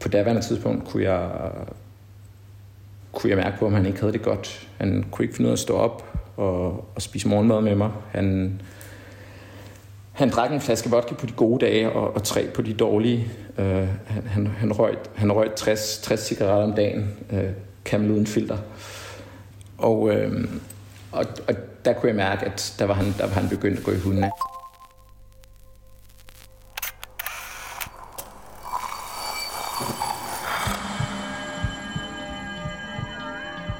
på daværende tidspunkt kunne jeg, kunne jeg mærke på, om han ikke havde det godt. Han kunne ikke finde ud af at stå op og, og spise morgenmad med mig. Han, han drak en flaske vodka på de gode dage og, og tre på de dårlige. Uh, han, han, han, røg, han røg 60, 60 cigaretter om dagen, øh, uh, Camel uden filter. Og, uh, og, og der kunne jeg mærke, at der var han, der var han begyndt at gå i hundene.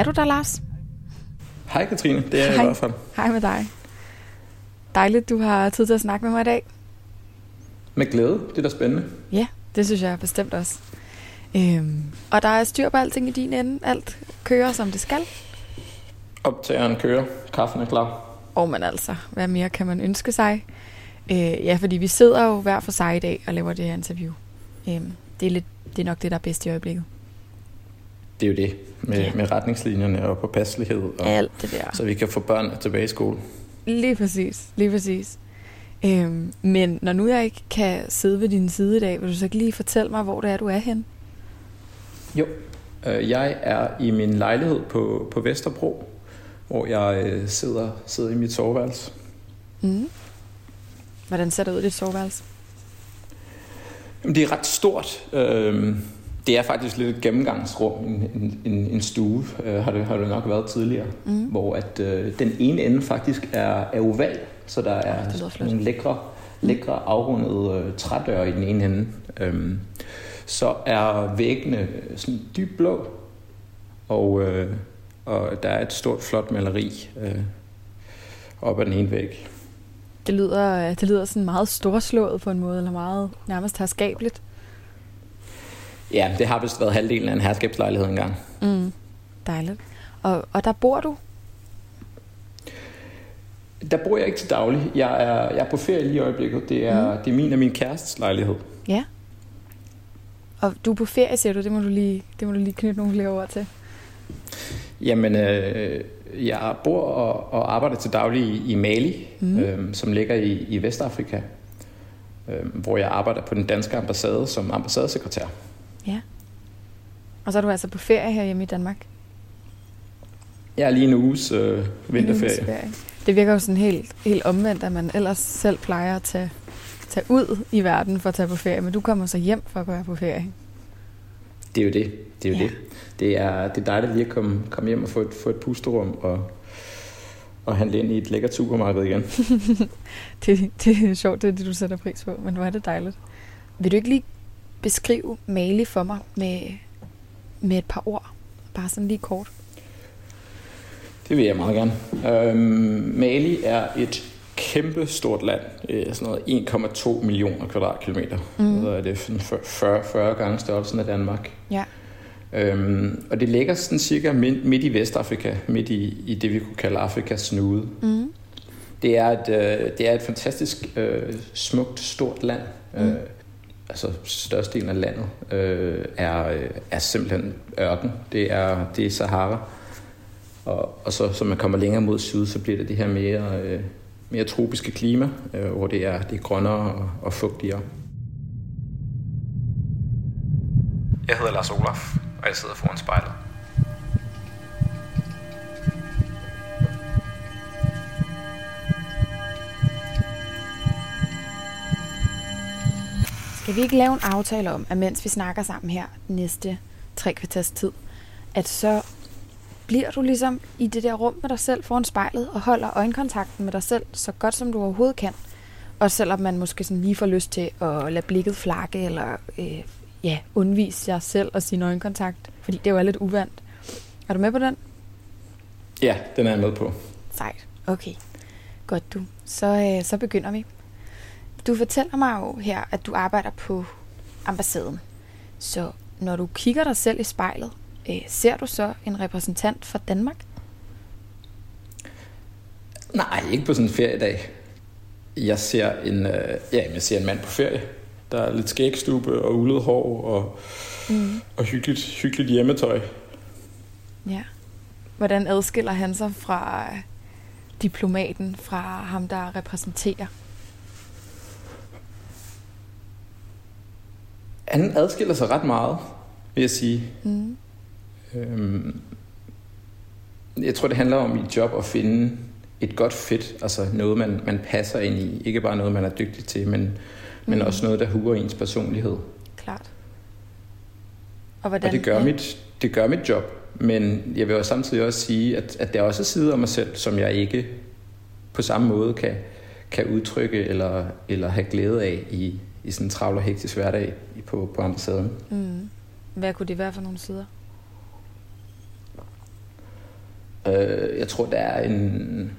Er du der, Lars? Hej Katrine, det er jeg Hej. i hvert fald. Hej med dig. Dejligt, du har tid til at snakke med mig i dag. Med glæde, det er da spændende. Ja, det synes jeg bestemt også. Øhm, og der er styr på alting i din ende. Alt kører, som det skal. Optageren kører, kaffen er klar. Og man altså, hvad mere kan man ønske sig? Øh, ja, fordi vi sidder jo hver for sig i dag og laver det her interview. Øhm, det, er lidt, det er nok det, der er bedst i øjeblikket. Det er jo det, med, Ja. med retningslinjerne og påpasselighed, og, Alt det der. så vi kan få børn tilbage i skole. Lige præcis, lige præcis. Øhm, men når nu jeg ikke kan sidde ved din side i dag, vil du så ikke lige fortælle mig, hvor det er, du er hen? Jo, øh, jeg er i min lejlighed på, på Vesterbro, hvor jeg øh, sidder, sidder i mit soveværelse. Mm. Hvordan ser det ud i dit soveværelse? Jamen, det er ret stort. Øh, det er faktisk lidt et gennemgangsrum, en, en, en, stue, øh, har, det, har det nok været tidligere, Mm. hvor at øh, den ene ende faktisk er, er oval, så der er flot. nogle lækre, lækre afrundede øh, trædøre i den ene ende. Øhm, så er væggene sådan dybt blå, og, øh, og der er et stort, flot maleri øh, op ad den ene væg. Det lyder, det lyder sådan meget storslået på en måde, eller meget nærmest herskabeligt. Ja, det har vist været halvdelen af en herskabslejlighed engang. Mm. Dejligt. Og, og der bor du? Der bor jeg ikke til daglig. Jeg er, jeg er på ferie lige i øjeblikket. Det er, mm. det er min og min kærestes lejlighed. Ja. Og du er på ferie, siger du. Det må du lige, det må du lige knytte nogle flere ord til. Jamen, øh, jeg bor og, og arbejder til daglig i, i Mali, Mm. øh, som ligger i, i Vestafrika, øh, hvor jeg arbejder på den danske ambassade som ambassadesekretær. Og så er du altså på ferie her hjemme i Danmark. Jeg er lige en uges øh, vinterferie. En uges ferie. Det virker jo sådan helt, helt omvendt, at man ellers selv plejer at tage, tage ud i verden for at tage på ferie, men du kommer så hjem for at være på ferie. Det er jo det. Det er jo ja. det. Det er, det er dejligt lige at komme, komme hjem og få et, få et pusterum og, og handle ind i et lækkert supermarked igen. Det, det er sjovt, det er det, du sætter pris på, men hvor er det dejligt. Vil du ikke lige beskrive Mali for mig med, med et par ord? Bare sådan lige kort. Det vil jeg meget gerne. Øhm, Mali er et kæmpe stort land. Øh, sådan noget 1,2 millioner kvadratkilometer. Mm. Så er det sådan 40, 40 gange størrelsen af Danmark. Ja. Øhm, og det ligger sådan cirka midt, midt i Vestafrika, midt i, i det, vi kunne kalde Afrikas snude. Mm. Det er et, øh, det er et fantastisk øh, smukt, stort land. Mm. Øh, altså størstedelen af landet øh, er, øh, er simpelthen ørken. Det er, det er Sahara. Og, og så, så man kommer længere mod syd, så bliver det det her mere, øh, mere tropiske klima, øh, hvor det er, det er grønnere og, og fugtigere. Jeg hedder Lars Olaf, og jeg sidder foran spejlet. Skal vi ikke lave en aftale om, at mens vi snakker sammen her næste tre kvarters tid, at så bliver du ligesom i det der rum med dig selv foran spejlet og holder øjenkontakten med dig selv så godt som du overhovedet kan. Og selvom man måske sådan lige får lyst til at lade blikket flakke eller øh, ja, undvise jer selv og sin øjenkontakt, fordi det jo er lidt uvandt. Er du med på den? Ja, den er jeg med på. Sejt. Okay. Godt du. Så, øh, så begynder vi. Du fortæller mig jo her, at du arbejder på ambassaden. Så når du kigger dig selv i spejlet, øh, ser du så en repræsentant for Danmark? Nej, ikke på sådan en feriedag. Jeg ser en, øh, ja, jeg ser en mand på ferie. Der er lidt skægstube og ulet hår og, mm. og hyggeligt, hyggeligt hjemmetøj. Ja. Hvordan adskiller han sig fra diplomaten, fra ham, der repræsenterer? Han adskiller sig ret meget, vil jeg sige. Mm. Øhm, jeg tror, det handler om i job at finde et godt fit, altså noget, man, man passer ind i. Ikke bare noget, man er dygtig til, men, mm. men også noget, der huger ens personlighed. Klart. Og, hvordan, og det, gør ja. mit, det gør mit job, men jeg vil jo samtidig også sige, at, at der er også sider af mig selv, som jeg ikke på samme måde kan, kan udtrykke eller, eller have glæde af i, i sådan en travl og hektisk hverdag på, på ambassaden. Mm. Hvad kunne det være for nogle sider? Øh, jeg tror, der er en,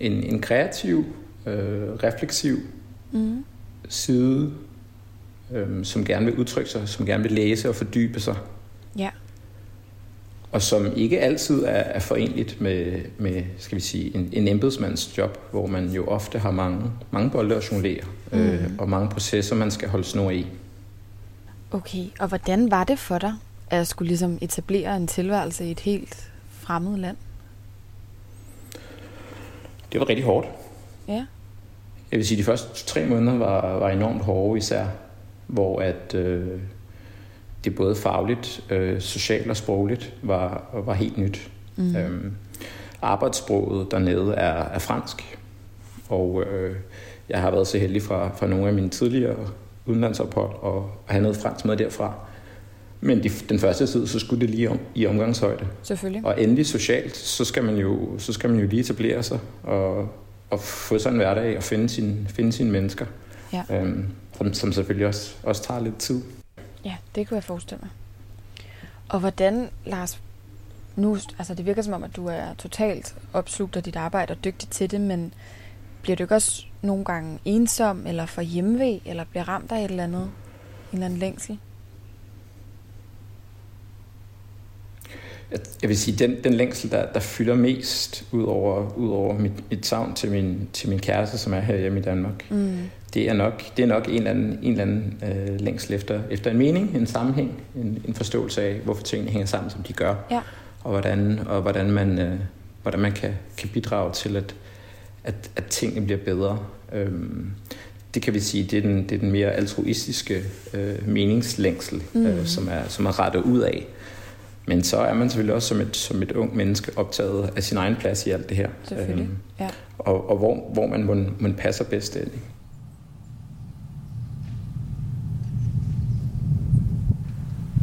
en, en kreativ, øh, refleksiv mm. side, øh, som gerne vil udtrykke sig, som gerne vil læse og fordybe sig. Og som ikke altid er, er forenligt med, med skal vi sige, en, en embedsmands job, hvor man jo ofte har mange, mange bolde at jonglere, mm. øh, og mange processer, man skal holde snor i. Okay, og hvordan var det for dig, at skulle ligesom etablere en tilværelse i et helt fremmed land? Det var rigtig hårdt. Ja. Jeg vil sige, at de første tre måneder var, var enormt hårde især, hvor at øh, det både fagligt, øh, socialt og sprogligt var, var helt nyt. Mm. Øhm, arbejdssproget dernede er, er fransk, og øh, jeg har været så heldig fra, fra nogle af mine tidligere udenlandsophold og have noget fransk med derfra. Men de, den første tid, så skulle det lige om, i omgangshøjde. Selvfølgelig. Og endelig socialt, så skal man jo, så skal man jo lige etablere sig og, og få sådan en hverdag og finde, sin, finde sine mennesker. Ja. Øhm, som, som selvfølgelig også, også tager lidt tid. Ja, det kunne jeg forestille mig. Og hvordan, Lars, nu, altså det virker som om, at du er totalt opslugt af dit arbejde og dygtig til det, men bliver du ikke også nogle gange ensom eller for hjemmevæg, eller bliver ramt af et eller andet, en eller anden længsel? Jeg vil sige, den, den længsel, der, der fylder mest ud over, ud over mit, mit savn til min, til min kæreste, som er her hjemme i Danmark, mm. det er nok, det er nok en eller anden, en eller anden øh, længsel efter, efter en mening, en sammenhæng, en, en forståelse af, hvorfor tingene hænger sammen, som de gør, ja. og hvordan, og hvordan man, øh, hvordan man kan, kan bidrage til, at, at, at tingene bliver bedre. Øhm, det kan vi sige, det er den, det er den mere altruistiske øh, meningslængsel, mm. øh, som, er, som er rettet ud af. Men så er man selvfølgelig også som et, som et ung menneske optaget af sin egen plads i alt det her. Selvfølgelig, øhm, ja. Og, og hvor, hvor man, man, man passer bedst ind.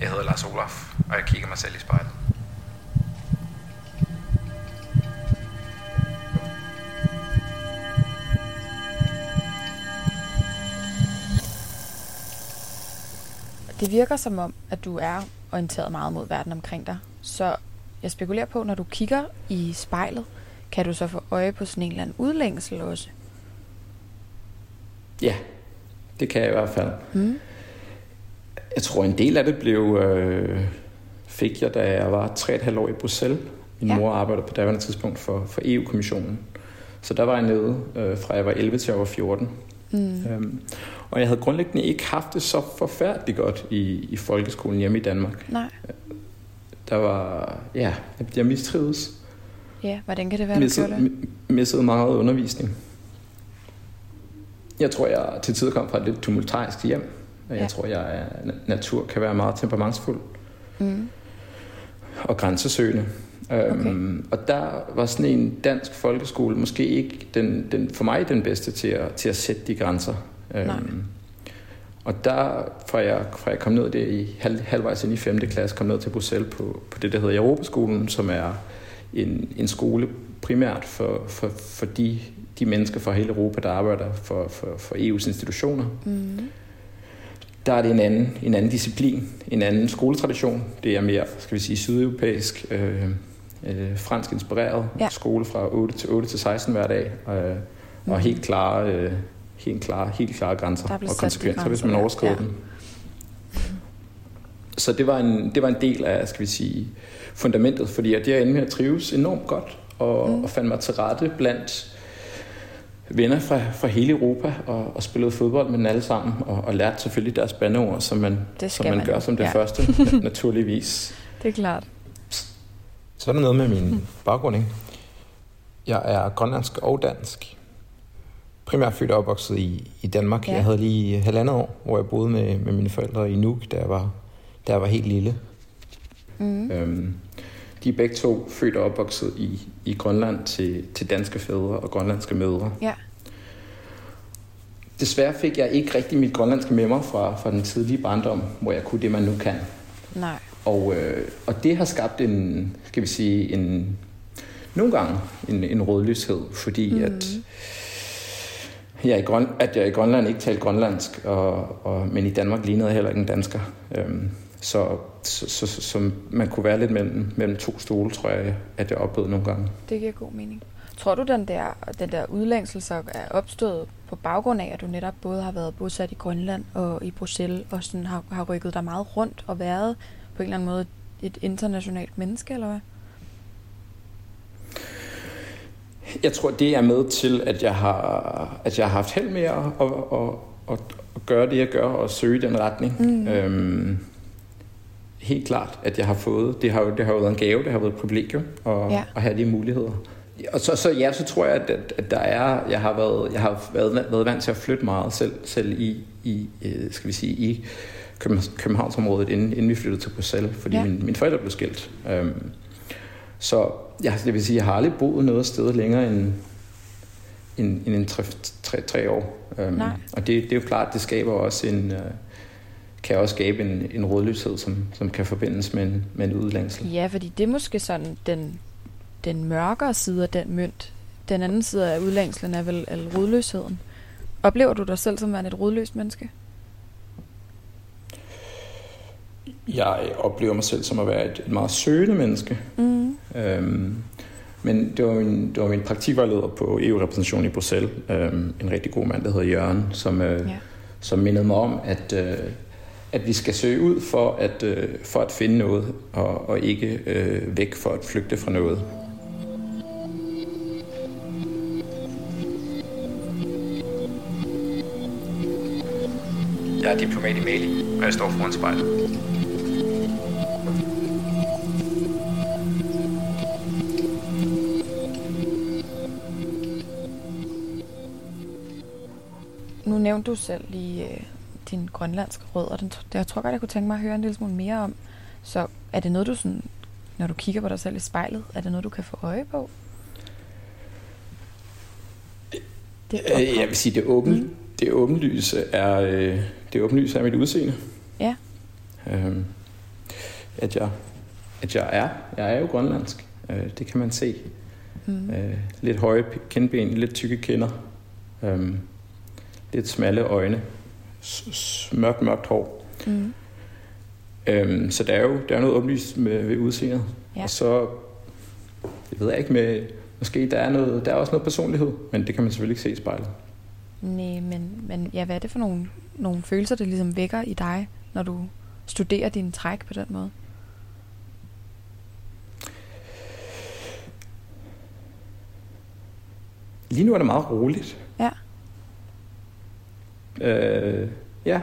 Jeg hedder Lars Olaf, og jeg kigger mig selv i spejlet. Det virker som om, at du er orienteret meget mod verden omkring dig. Så jeg spekulerer på, når du kigger i spejlet, kan du så få øje på sådan en eller anden udlængsel også? Ja, det kan jeg i hvert fald. Mm. Jeg tror, en del af det blev, øh, fik jeg, da jeg var 3,5 år i Bruxelles. Min ja. mor arbejdede på daværende tidspunkt for, for EU-kommissionen. Så der var jeg nede, øh, fra jeg var 11 til jeg var 14. Mm. Øhm, og jeg havde grundlæggende ikke haft det så forfærdeligt godt i, i folkeskolen hjemme i Danmark. Nej. Der var, ja, jeg mistrives. Ja, hvordan kan det være, missede, du det? Missede meget undervisning. Jeg tror, jeg til tider kom fra et lidt tumultarisk hjem. Jeg ja. tror, jeg er, natur kan være meget temperamentsfuld. Mm. Og grænsesøgende. Okay. Um, og der var sådan en dansk folkeskole måske ikke den, den, for mig den bedste til at, til at sætte de grænser. Um, og der, fra jeg, fra jeg kom ned der i halv, halvvejs ind i 5. klasse, kom ned til Bruxelles på, på det, der hedder Europaskolen, som er en, en skole primært for, for, for de, de mennesker fra hele Europa, der arbejder for, for, for EU's institutioner. Mm. der er det en anden, en anden disciplin, en anden skoletradition. Det er mere, skal vi sige, sydeuropæisk, øh, øh, fransk inspireret ja. skole fra 8 til 8 til 16 hver dag, øh, mm. og helt klare, øh, helt klare, helt klare grænser og konsekvenser, hvis man overskrider ja. dem. Så det var, en, det var en del af, skal vi sige, fundamentet, fordi at jeg endte med at trives enormt godt, og, mm. og fandt mig til rette blandt venner fra, fra hele Europa og, og spillede fodbold med dem alle sammen og, og lærte selvfølgelig deres bandeord, som man, som man, man gør som det ja. første, naturligvis. Det er klart. Så er der noget med min baggrund, ikke? Jeg er grønlandsk og dansk. Primært født og opvokset i, i Danmark. Ja. Jeg havde lige halvandet år, hvor jeg boede med, med mine forældre i Nuuk, da jeg var, da jeg var helt lille. Mm. Øhm, de er begge to født og opvokset i, i Grønland til, til danske fædre og grønlandske mødre. Ja. Desværre fik jeg ikke rigtig mit grønlandske med mig fra, fra den tidlige barndom, hvor jeg kunne det, man nu kan. Nej. Og, øh, og det har skabt en, skal vi sige, en, nogle gange en, en rødløshed, fordi mm. at, jeg i Grøn, at jeg i Grønland ikke talte grønlandsk, og, og, men i Danmark lignede jeg heller ikke en dansker. Øhm, så, så, så, så, så man kunne være lidt mellem, mellem to stole, tror jeg, at jeg oplevede nogle gange. Det giver god mening. Tror du, den der, den der udlængsel så er opstået på baggrund af, at du netop både har været bosat i Grønland og i Bruxelles, og sådan har, har rykket dig meget rundt og været på en eller anden måde et internationalt menneske, eller hvad? Jeg tror, det er med til, at jeg har, at jeg har haft held med at, at, at, at, at gøre det, jeg gør, og søge den retning. Mm. Øhm, helt klart, at jeg har fået. Det har jo, det har jo været en gave, det har været et privilegium at, ja. at have de muligheder. Og så, så ja, så tror jeg, at, at der er, jeg har været, jeg har været, været vant til at flytte meget selv, selv i, i, øh, skal vi sige, i Københavnsområdet, inden, inden vi flyttede til Bruxelles, fordi ja. min, mine forældre blev skilt. Um, så ja, det vil sige, jeg har aldrig boet noget sted længere end, end, end en tre, tre, tre år. Um, og det, det er jo klart, det skaber også en, uh, kan også skabe en, en rådløshed, som, som kan forbindes med en, med en udlængsel. Ja, fordi det er måske sådan den, den mørkere side af den mønt. Den anden side af udlængslen er vel er rådløsheden. Oplever du dig selv som værende et rådløst menneske? Jeg oplever mig selv som at være et, et meget søgende menneske. Mm. Øhm, men det var min, det var min praktikvejleder på EU-repræsentationen i Bruxelles, øhm, en rigtig god mand, der hedder Jørgen, som, øh, ja. som mindede mig om, at, øh, at vi skal søge ud for at, øh, for at finde noget, og, og ikke øh, væk for at flygte fra noget. Jeg er diplomat i Mali, og jeg står foran spejlet. Nævnte du selv lige øh, din grønlandske rød, og den, jeg tror godt, jeg kunne tænke mig at høre en lille smule mere om. Så er det noget, du sådan, når du kigger på dig selv i spejlet, er det noget, du kan få øje på? Det øh, jeg vil sige, det åben, mm. det åbenlyse er, øh, det åbenlyse er mit udseende. Ja. Øhm, at jeg, at jeg er, jeg er jo grønlandsk. Øh, det kan man se. Mm. Øh, lidt høje kindben, lidt tykke kinder. Øh, lidt smalle øjne mørkt, mørkt hår. Mm. Øhm, så der er jo der er noget oplyst med, ved udseendet. Ja. Og så, jeg ved ikke med, måske der er, noget, der er også noget personlighed, men det kan man selvfølgelig ikke se i spejlet. Nej, men, men ja, hvad er det for nogle, nogle følelser, det ligesom vækker i dig, når du studerer dine træk på den måde? Lige nu er det meget roligt. Øh, ja,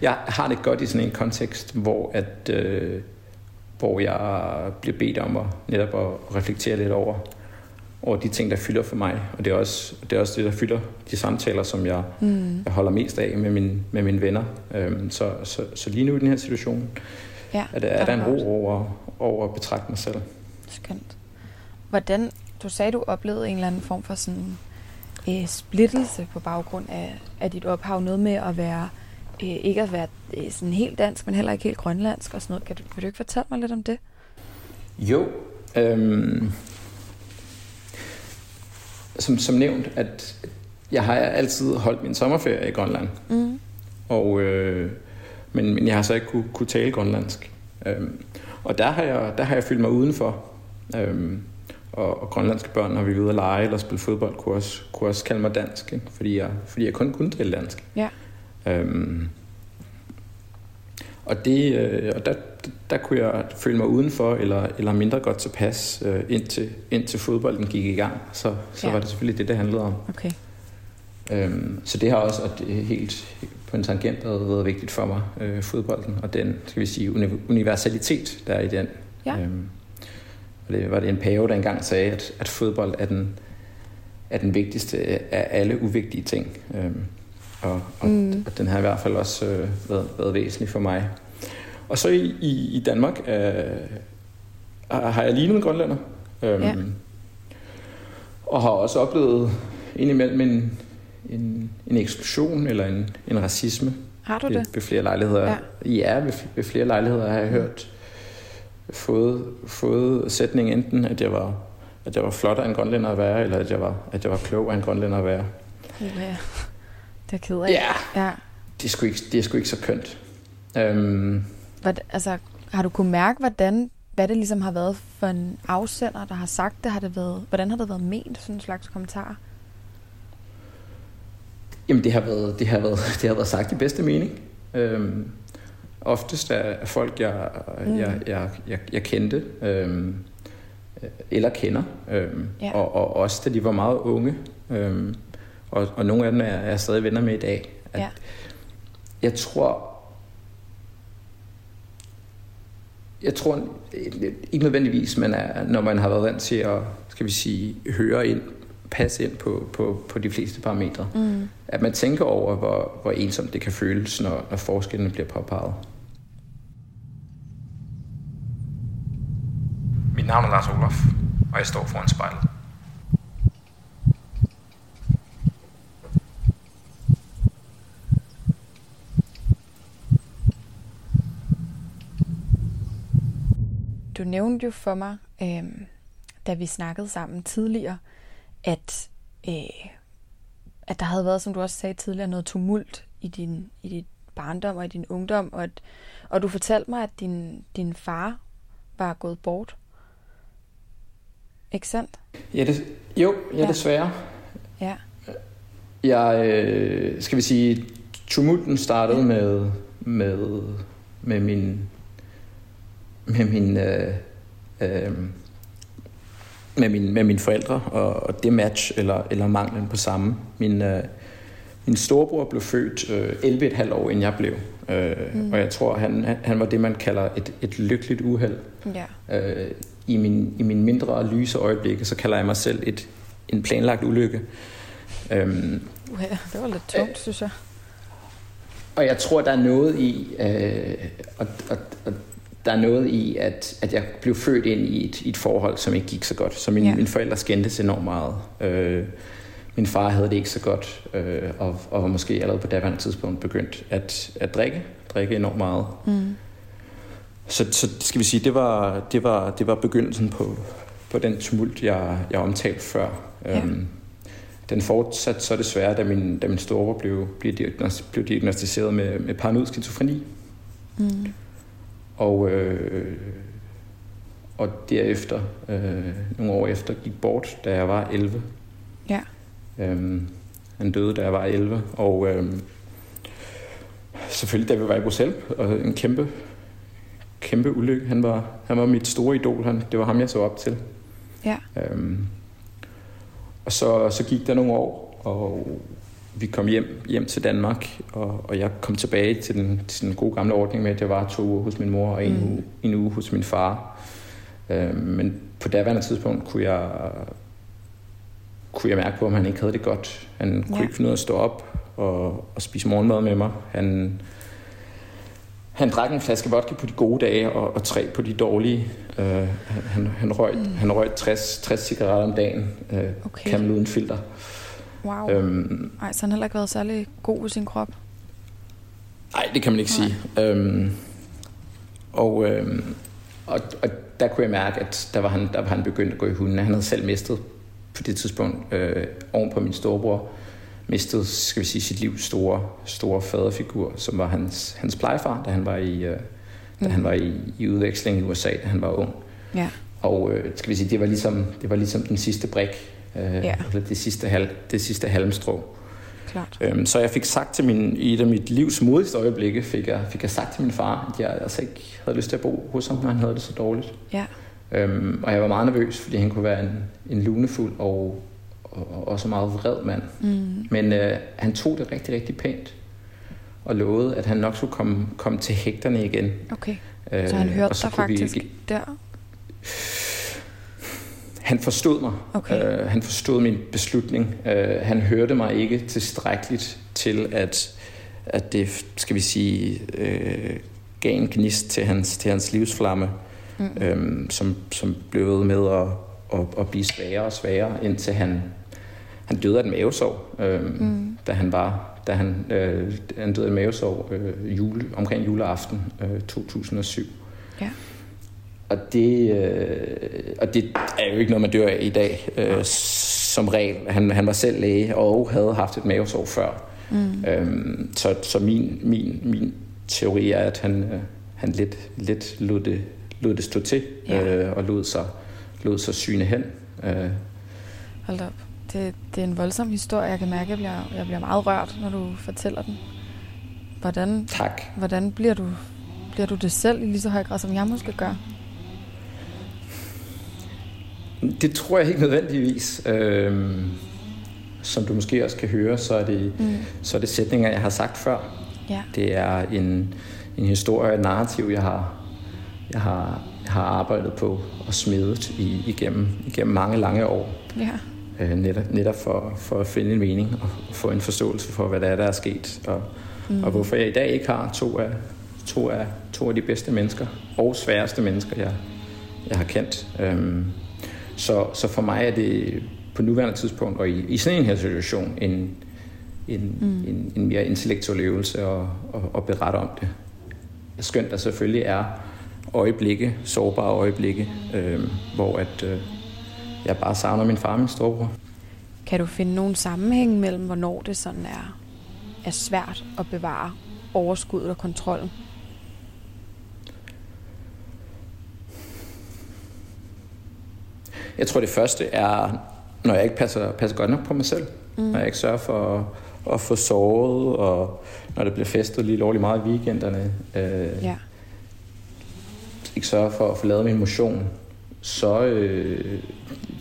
jeg har det godt i sådan en kontekst, hvor at øh, hvor jeg bliver bedt om at netop at reflektere lidt over, over de ting, der fylder for mig. Og det er også det, er også det der fylder de samtaler, som jeg, mm. jeg holder mest af med, min, med mine venner. Øhm, så, så, så lige nu i den her situation, ja, er, der, er der en ro over, over at betragte mig selv. Skønt. Hvordan, du sagde, du oplevede en eller anden form for sådan øh, splittelse på baggrund af, af dit ophav. Noget med at være, øh, ikke at være øh, sådan helt dansk, men heller ikke helt grønlandsk og sådan noget. Kan du, vil du ikke fortælle mig lidt om det? Jo. Øhm, som, som nævnt, at jeg har altid holdt min sommerferie i Grønland. Mm. Og, øh, men, men jeg har så ikke kunne, kunne tale grønlandsk. Øhm, og der har, jeg, der har jeg følt mig udenfor. Øhm, og, og grønlandske børn, når vi er ude at lege eller spille fodbold, kunne også, kunne også kalde mig dansk, ikke? Fordi, jeg, fordi jeg kun kunne tale dansk. Ja. Øhm, og det, øh, og der, der kunne jeg føle mig udenfor, eller, eller mindre godt tilpas, øh, indtil, indtil fodbolden gik i gang. Så, så Ja. var det selvfølgelig det, det handlede om. Okay. Øhm, så det har også og det helt på en tangent været, været vigtigt for mig, øh, fodbolden, og den, skal vi sige, uni- universalitet, der er i den. Ja. Øhm, og det var det en pave, der engang sagde, at, at fodbold er den, er den vigtigste af alle uvigtige ting. Øhm, og, og, Mm. mm. og den har i hvert fald også øh, været, været væsentlig for mig. Og så i, i, i Danmark øh, har jeg lignet en grønlænder. Øhm, Ja. Og har også oplevet indimellem en, en, en eksklusion eller en, en racisme Har du ved, det? ved flere lejligheder. Ja. Ja, ja ved, ved flere lejligheder har jeg hørt fået, fået sætning enten, at jeg var at jeg var flot af en grønlænder at være, eller at jeg var, at jeg var klog af en grønlænder at være. Ja. Det er ked af. Ja, ja. det er sgu ikke, det er sgu ikke så kønt. Øhm, Hvad, altså, har du kunne mærke, hvordan, hvad det ligesom har været for en afsender, der har sagt det? Har det været, hvordan har det været ment, sådan en slags kommentar? Jamen, det har været, det har været, det har været sagt i bedste mening. Øhm, oftest er folk, jeg, Mm. jeg, jeg, jeg, jeg kendte, øhm, eller kender, øhm, Ja. og, og også da de var meget unge, øhm, og, og nogle af dem er, er jeg stadig venner med i dag. At Ja. Jeg tror, jeg tror ikke nødvendigvis, men er, når man har været vant til at, skal vi sige, høre ind, passe ind på, på, på de fleste parametre, Mm. at man tænker over, hvor, hvor ensomt det kan føles, når, når forskellene bliver påpeget. Mit navn er Lars Olof, og jeg står foran spejlet. Du nævnte jo for mig, øh, da vi snakkede sammen tidligere, at, øh, at der havde været, som du også sagde tidligere, noget tumult i din, i dit barndom og i din ungdom, og, at, og du fortalte mig, at din, din far var gået bort. Ikke sandt? Ja, det, jo, ja, Ja. desværre. Ja. Jeg, øh, skal vi sige, tumulten startede med, med, med min, med min, øh, øh, med, min, med mine forældre, og, og det match, eller, eller manglen på samme. Min, øh, min storebror blev født øh, 11,5 år, inden jeg blev. Øh, Mm. Og jeg tror, han, han- han var det, man kalder et, et lykkeligt uheld. Ja. Øh, i, min, I min mindre lyse øjeblikke, så kalder jeg mig selv et, en planlagt ulykke. Øhm, Uha, det var lidt tungt, synes jeg. og jeg tror, der er noget i, øh, og, og, og der er noget i, at, at jeg blev født ind i et, i et forhold, som ikke gik så godt. Så mine, Ja. ja. mine forældre skændtes enormt meget. Øh, min far havde det ikke så godt, øh, og, og var måske allerede på daværende tidspunkt begyndt at, at drikke, drikke enormt meget. Mm. Så, så skal vi sige, det var, det var, det var begyndelsen på, på den tumult, jeg, jeg omtalte før. Ja. Øhm, den fortsatte så desværre, da min, da min storebror blev, blev, diagnos, blev diagnostiseret med, med paranoid skizofreni. Mm. Og, øh, og derefter, øh, nogle år efter, gik bort, da jeg var 11. Ja. Øhm, han døde, da jeg var 11. Og øhm, selvfølgelig, da vi var i Bruxelles, og en kæmpe, kæmpe ulykke. Han var, han var mit store idol. Han, det var ham, jeg så op til. Ja. Øhm, og så, så gik der nogle år, og vi kom hjem, hjem til Danmark, og, og jeg kom tilbage til den, til den gode gamle ordning med, at jeg var to uger hos min mor og en, Mm. uge, en uge hos min far. Øhm, men på daværende tidspunkt kunne jeg, kunne jeg mærke på, at han ikke havde det godt. Han kunne Ja. ikke finde ud af at stå op og, og spise morgenmad med mig. Han, han drak en flaske vodka på de gode dage, og, og tre på de dårlige. Uh, han, han, røg, Mm. han røg 60, 60 cigaretter om dagen, uh, Okay. Camel uden filter. Wow. Øhm, Ej, så han har heller ikke været særlig god ved sin krop. Nej, det kan man ikke Nej. sige. Øhm, og, øhm, og, og der kunne jeg mærke, at der var han, der var han begyndt at gå i hunden. Han havde selv mistet på det tidspunkt øh, oven på min storebror mistede, skal vi sige, sit livs store, store faderfigur, som var hans, hans plejefar, da han var i, øh, da han var i, i udveksling i USA, da han var ung. Ja. Og øh, skal vi sige, det var ligesom, det var ligesom den sidste brik, øh, Ja. eller det sidste, hal, det sidste halmstrå. Klart. Øhm, så jeg fik sagt til min, i et af mit livs modigste øjeblikke, fik jeg, fik jeg sagt til min far, at jeg altså ikke havde lyst til at bo hos ham, når han havde det så dårligt. Ja. Øhm, og jeg var meget nervøs, fordi han kunne være en, en lunefuld og, og, og også meget vred mand. Mm. Men øh, han tog det rigtig, rigtig pænt og lovede, at han nok skulle komme, komme til hægterne igen. Okay. Øh, Så han hørte så dig kunne vi- faktisk der? Han forstod mig. Okay. Øh, han forstod min beslutning. Øh, han hørte mig ikke tilstrækkeligt til, at, at det, skal vi sige, øh, gav en gnist til hans, til hans livsflamme, Mm. øh, som, som blev ved med at, at, at blive sværere og sværere, indtil han, han døde af et mavesår, øh, Mm. da han var da han, øh, han døde af mavesår øh, jule, omkring juleaften øh, 2007. Ja. Og det, øh, og det er jo ikke noget, man dør af i dag, øh, som regel. Han, han var selv læge og havde haft et mavesår før. Mm. Øhm, så så min, min, min teori er, at han, øh, han lidt, lidt lod, det, lod det stå til, Ja. øh, og lod sig, lod sig syne hen. Øh, Hold da op. Det, det er en voldsom historie. Jeg kan mærke, at jeg bliver, jeg bliver meget rørt, når du fortæller den. Hvordan, tak. hvordan bliver, du, bliver du det selv i lige så høj grad, som jeg måske gør? Det tror jeg ikke nødvendigvis. Øhm, som du måske også kan høre, så er det, Mm. så er det sætninger, jeg har sagt før. Ja. Det er en, en historie, et narrativ, jeg har, jeg har, jeg har arbejdet på og smedet i, igennem, igennem mange lange år. Ja. Øh, netop, netop for, for at finde en mening og få en forståelse for, hvad der er, der er sket. Og, mm. og hvorfor jeg i dag ikke har to af, to af, to af de bedste mennesker og sværeste mennesker, jeg, jeg har kendt. Øhm, så, så for mig er det på nuværende tidspunkt, og i, i sådan en her situation, en, en, mm. en, en mere intellektuel øvelse at, at, at berette om det. Skønt der selvfølgelig er øjeblikke, sårbare øjeblikke, øh, hvor at, øh, jeg bare savner min far og min storebror. Kan du finde nogen sammenhæng mellem, hvornår det sådan er, er svært at bevare overskuddet og kontrollen? Jeg tror, det første er, når jeg ikke passer, passer godt nok på mig selv. Mm. Når jeg ikke sørger for at, at få sovet, og når det bliver festet lige lovligt meget i weekenderne. Øh, Ja. ikke sørger for at få lavet min motion, så øh,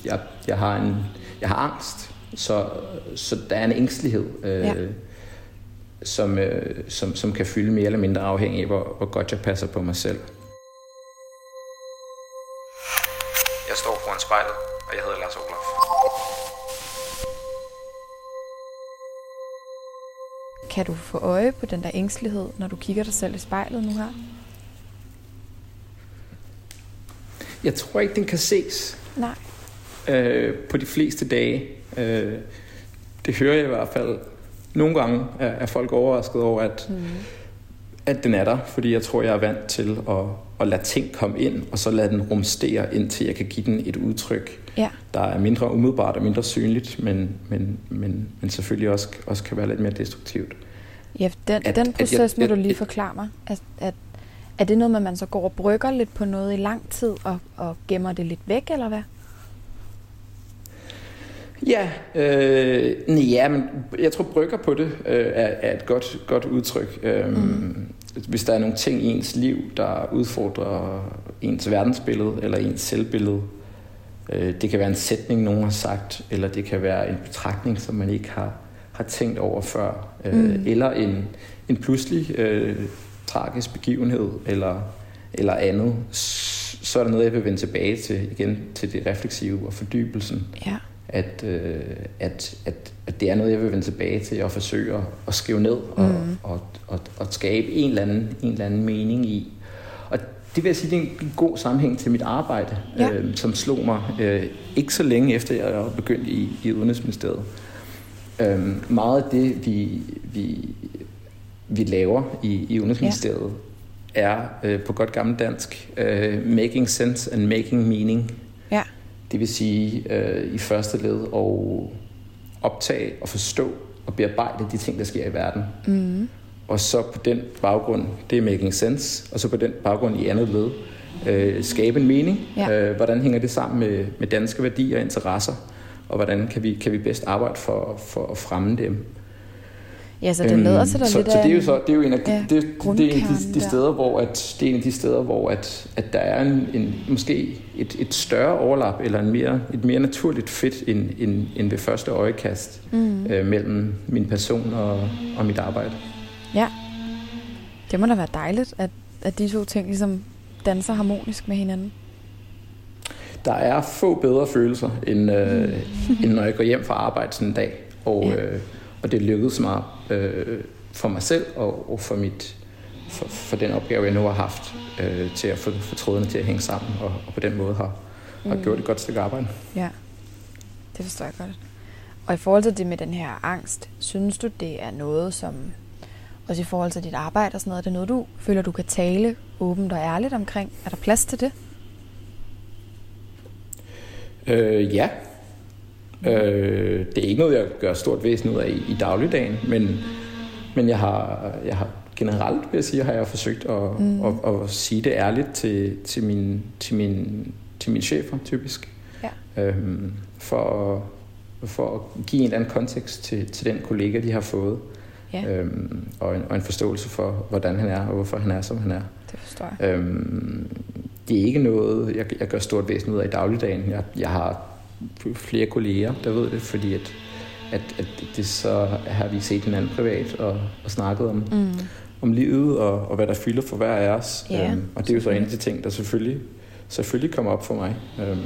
jeg, jeg, har en, jeg har angst. Så, så der er en ængstelighed, øh, Ja. som, øh, som, som kan fylde mere eller mindre afhængig af, hvor, hvor godt jeg passer på mig selv. Jeg står foran spejlet, og jeg hedder Lars Olof. Kan du få øje på den der ængstelighed, når du kigger dig selv i spejlet nu her? Jeg tror ikke, den kan ses Nej. Øh, på de fleste dage. Øh, det hører jeg i hvert fald. Nogle gange er, er folk overrasket over, at, Mm. at den er der, fordi jeg tror, jeg er vant til at, at lade ting komme ind, og så lade den rumstere, indtil jeg kan give den et udtryk, Ja. der er mindre umiddelbart og mindre synligt, men, men, men, men selvfølgelig også, også kan være lidt mere destruktivt. Ja, den, At- den at proces jeg- må du lige forklare mig. At, at, er det noget med, at man så går og brygger lidt på noget i lang tid og, og gemmer det lidt væk, eller hvad? Ja, øh, nej, ja, men jeg tror, brygger på det øh, er, er et godt, godt udtryk. Øhm, mm. Hvis der er nogle ting i ens liv, der udfordrer ens verdensbillede eller ens selvbillede, øh, det kan være en sætning, nogen har sagt, eller det kan være en betragtning, som man ikke har, har tænkt over før, øh, Mm. eller en, en pludselig øh, tragisk begivenhed, eller, eller andet, så er der noget, jeg vil vende tilbage til igen, til det refleksive og fordybelsen Ja. At, øh, at, at, at det er noget, jeg vil vende tilbage til og forsøge at, skrive ned og, Mhm. og, og, og skabe en eller, anden, en eller anden mening i. Og det vil jeg sige, det er en god sammenhæng til mit arbejde, Ja. øh, som slog mig øh, ikke så længe efter, jeg var begyndt i, i Udenrigsministeriet. Øh, meget af det, vi, vi, vi laver i, i Udenrigsministeriet, ja. er øh, på godt gammelt dansk øh, making sense and making meaning. Det vil sige øh, i første led at optage og forstå at bearbejde de ting, der sker i verden. Mm. Og så på den baggrund, det er making sense, og så på den baggrund i andet led, øh, skabe en mening. Ja. Øh, hvordan hænger det sammen med, med danske værdier og interesser, og hvordan kan vi, kan vi bedst arbejde for, for at fremme dem. Ja, så det lader sig da så, lidt så det er jo så det er jo en af ja, det, det, er en af de, de steder hvor at det er en af de steder hvor at, at der er en, en måske et, et større overlap eller en mere et mere naturligt fedt end, end, end ved første øjekast mm. øh, mellem min person og, og mit arbejde. Ja. Det må da være dejligt at at de to ting ligesom danser harmonisk med hinanden. Der er få bedre følelser end, øh, mm. end når jeg går hjem fra arbejde sådan en dag og ja. øh, og det lykkedes mig øh, for mig selv og, og for, mit, for, for den opgave, jeg nu har haft øh, til at få, få trådene til at hænge sammen, og, og på den måde har, mm. har gjort et godt stykke arbejde. Ja, det forstår jeg godt. Og i forhold til det med den her angst, synes du, det er noget, som også i forhold til dit arbejde og sådan noget, er det noget, du føler, du kan tale åbent og ærligt omkring? Er der plads til det? Øh, ja, Øh, det er ikke noget, jeg gør stort væsen ud af i, i dagligdagen, men, men jeg har, jeg har generelt, vil jeg sige, har jeg forsøgt at, mm. at, at, at sige det ærligt til, til, min, til, min, til mine chefer, typisk. Ja. Øhm, for, for at give en eller anden kontekst til, til den kollega, de har fået. Ja. Øhm, og, en, og en forståelse for, hvordan han er, og hvorfor han er, som han er. Det forstår jeg. Øhm, det er ikke noget, jeg, jeg gør stort væsen ud af i dagligdagen. Jeg, jeg har flere kolleger, der ved det, fordi at, at, at det så har vi set hinanden privat og, og snakket om, mm. om livet og, og hvad der fylder for hver af os. Yeah, øhm, og det er jo så en af de ting, der selvfølgelig, selvfølgelig kommer op for mig. Øhm,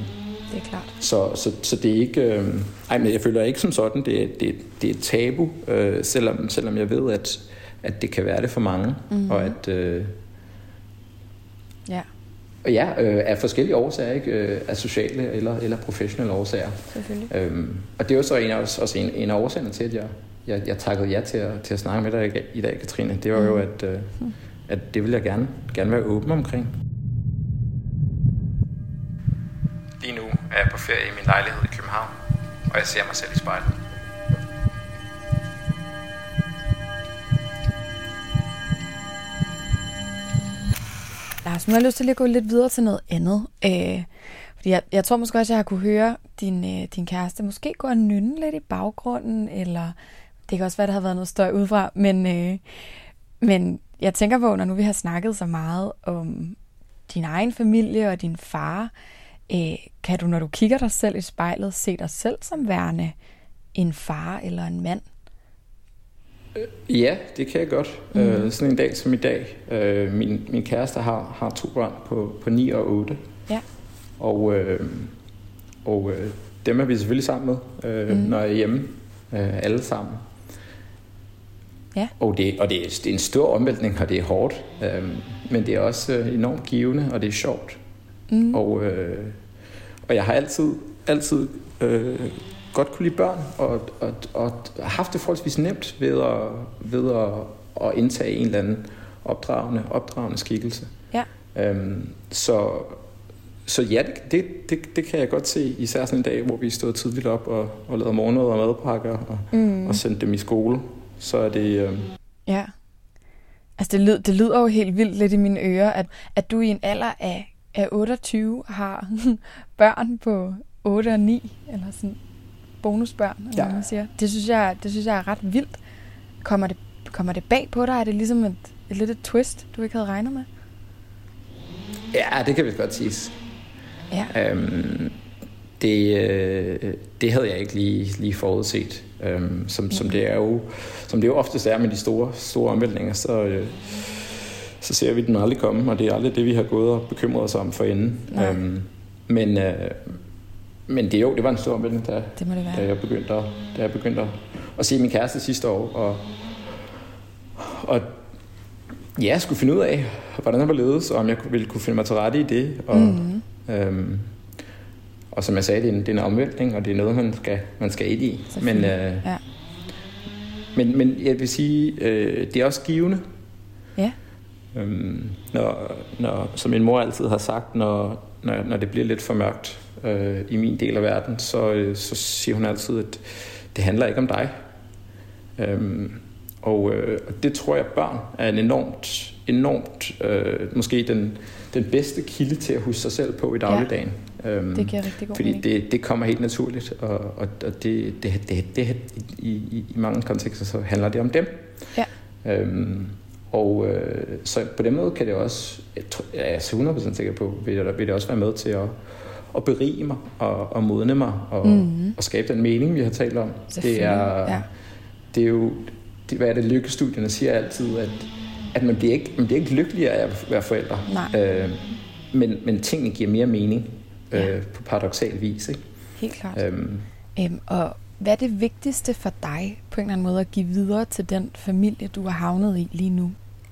det er klart. Så, så, så det er ikke... Øh, ej, men jeg føler ikke som sådan, det er, det, det er et tabu, øh, selvom, selvom jeg ved, at, at det kan være det for mange, mm. og at... Øh, ja. Og ja, øh, af forskellige årsager, ikke? Øh, af sociale eller, eller professionelle årsager. Selvfølgelig. Øhm, og det er jo så en af, også en, en af årsagerne til, at jeg, jeg, jeg takkede ja til at, til at snakke med dig i dag, Katrine. Det var mm. jo, at, øh, at det vil jeg gerne, gerne være åben omkring. Lige nu er jeg på ferie i min lejlighed i København, og jeg ser mig selv i spejlet. Lars, nu har jeg lyst til at gå lidt videre til noget andet. Øh, fordi jeg, jeg tror måske også, at jeg har kunne høre din, øh, din kæreste måske gå og nynne lidt i baggrunden, eller det kan også være, at der har været noget støj udefra, men, øh, men jeg tænker på, når nu vi har snakket så meget om din egen familie og din far, øh, kan du, når du kigger dig selv i spejlet, se dig selv som værende en far eller en mand? Ja, det kan jeg godt. Mm. Øh, sådan en dag som i dag. Øh, min, min kæreste har, har to børn på, på 9 og 8. Ja. Og, øh, og øh, dem er vi selvfølgelig sammen med, øh, mm. når jeg er hjemme. Øh, alle sammen. Ja. Og, det, og det, er, det er en stor omvæltning, og det er hårdt. Øh, men det er også øh, enormt givende, og det er sjovt. Mm. Og, øh, og jeg har altid, altid øh, godt kunne lide børn, og, og, og haft det forholdsvis nemt ved at, ved at, at indtage en eller anden opdragende, opdragende skikkelse. Ja. Øhm, så, så ja, det, det, det kan jeg godt se, især sådan en dag, hvor vi stod tidligt op og, og lavede morgenmad og madpakker og, mm. og sendte dem i skole. Så er det... Øhm... Ja. Altså det, lyd, det lyder jo helt vildt lidt i mine ører, at, at du i en alder af, af 28 har børn på 8 og 9, eller sådan bonusbørn, eller ja. man siger. Det synes, jeg, det synes jeg er ret vildt. Kommer det, kommer det bag på dig? Er det ligesom et, et lidt et twist, du ikke havde regnet med? Ja, det kan vi godt sige. Ja. Øhm, det, øh, det havde jeg ikke lige, lige forudset. Øhm, som, mm. som, det er jo, som det jo oftest er med de store, store omvæltninger, så, øh, så ser vi den aldrig komme, og det er aldrig det, vi har gået og bekymret os om for inden. Øhm, men, øh, men det jo, det var en stor omvæltning, da, det må det være. da jeg begyndte, at, da jeg begyndte at, at se min kæreste sidste år. Og, og ja, jeg skulle finde ud af, hvordan jeg var ledet, og om jeg ville kunne finde mig til rette i det. Og, mm-hmm. øhm, og som jeg sagde, det er en, det er en omvæltning, og det er noget, man skal, man skal ind i. Men, øh, ja. men, men jeg vil sige, øh, det er også givende. Ja. Øhm, når, når, som min mor altid har sagt, når, når, når det bliver lidt for mørkt, øh, i min del af verden, så, øh, så siger hun altid, at det handler ikke om dig. Øhm, og, øh, det tror jeg, børn er en enormt, enormt øh, måske den, den bedste kilde til at huske sig selv på i dagligdagen. Ja, øhm, det giver rigtig god Fordi det, det kommer helt naturligt, og, og, og det, det, det, det, i, i, i mange kontekster så handler det om dem. Ja. Øhm, og øh, så på den måde kan det også, jeg, er 100% sikker på, vil det, vil det også være med til at, at berige mig og, og modne mig og, mm-hmm. og skabe den mening, vi har talt om. Det er, ja. det er jo, det, hvad er det, lykkestudierne siger altid, at, at man, bliver ikke, man bliver ikke lykkeligere af at være forældre. Nej. Øh, men, men tingene giver mere mening ja. øh, på paradoxal vis. Ikke? Helt klart. Øhm, øhm, og hvad er det vigtigste for dig på en eller anden måde at give videre til den familie, du har havnet i lige nu?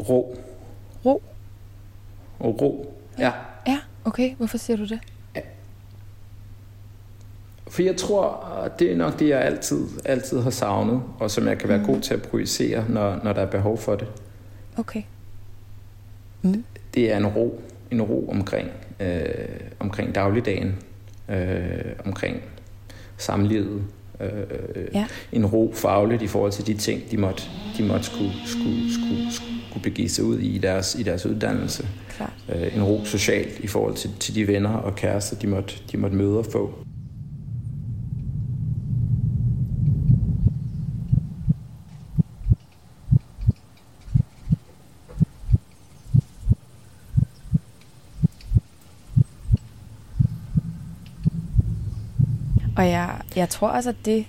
Ro. Ro? Og ro, ja. Ja, okay. Hvorfor siger du det? For jeg tror, det er nok det, jeg altid, altid har savnet, og som jeg kan være mm. god til at projicere, når, når der er behov for det. Okay. Mm. Det er en ro, en ro omkring, øh, omkring dagligdagen, øh, omkring samlivet, øh, ja. en ro fagligt i forhold til de ting, de måtte, de måtte skulle, skulle, skulle, skulle begive sig ud i deres, i deres uddannelse. Klart. Øh, en ro socialt i forhold til, til de venner og kærester, de måtte, de måtte møde og få. Og jeg, jeg tror også, at det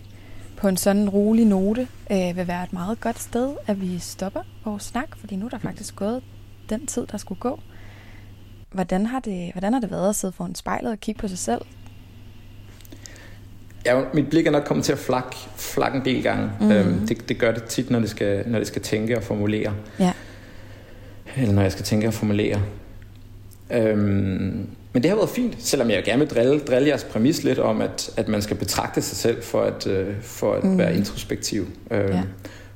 på en sådan rolig note øh, vil være et meget godt sted, at vi stopper vores snak, fordi nu er der faktisk gået den tid, der skulle gå. Hvordan har det, hvordan har det været at sidde foran spejlet og kigge på sig selv? Ja, mit blik er nok kommet til at flakke flak en del gange. Mm. Øhm, det, det gør det tit, når det, skal, når det skal tænke og formulere. Ja. Eller når jeg skal tænke og formulere. Øhm, men det har været fint, selvom jeg gerne vil drille, drille jeres præmis lidt om, at, at man skal betragte sig selv for at, øh, for at mm. være introspektiv. Øhm, ja.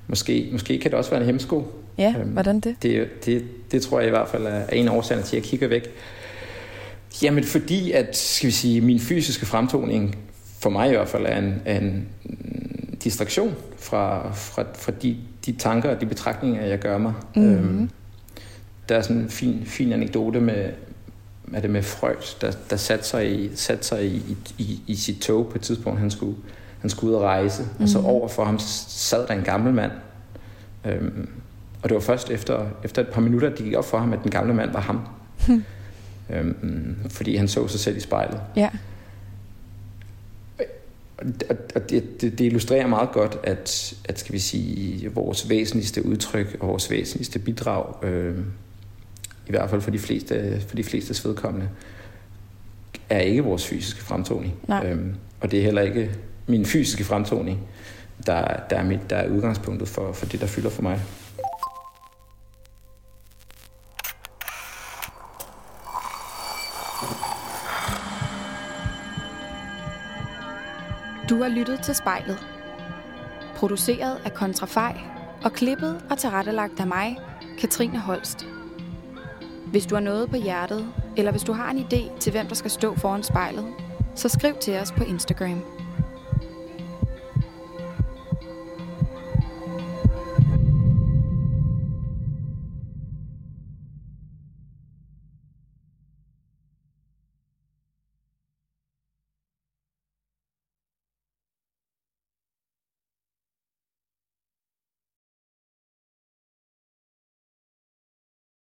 måske, måske kan det også være en hemsko. Ja, øhm, hvordan det? det? Det, det tror jeg i hvert fald er en af årsagerne til, at jeg kigger væk. Jamen fordi, at skal vi sige, min fysiske fremtoning, for mig i hvert fald, er en, er en distraktion fra, fra, fra de, de tanker og de betragtninger, jeg gør mig. Mm. Øhm, der er sådan en fin, fin anekdote med, er det med Freud, der, der satte sig, i, satte sig i, i, i sit tog på et tidspunkt, han skulle, han skulle ud og rejse. Mm. Og så mhm. over for ham sad der en gammel mand. Øhm, og det var først efter, efter et par minutter, det gik op for ham, at den gamle mand var ham. Mm. Øhm, fordi han så sig selv i spejlet. Ja. Og det, det, det illustrerer meget godt, at, at skal vi sige, vores væsentligste udtryk og vores væsentligste bidrag øh, i hvert fald for de fleste, for de fleste vedkommende, er ikke vores fysiske fremtoning. Øhm, og det er heller ikke min fysiske fremtoning, der, der, er, mit, der er udgangspunktet for, for det, der fylder for mig. Du har lyttet til spejlet. Produceret af Kontrafej og klippet og tilrettelagt af mig, Katrine Holst. Hvis du har noget på hjertet, eller hvis du har en idé til, hvem der skal stå foran spejlet, så skriv til os på Instagram.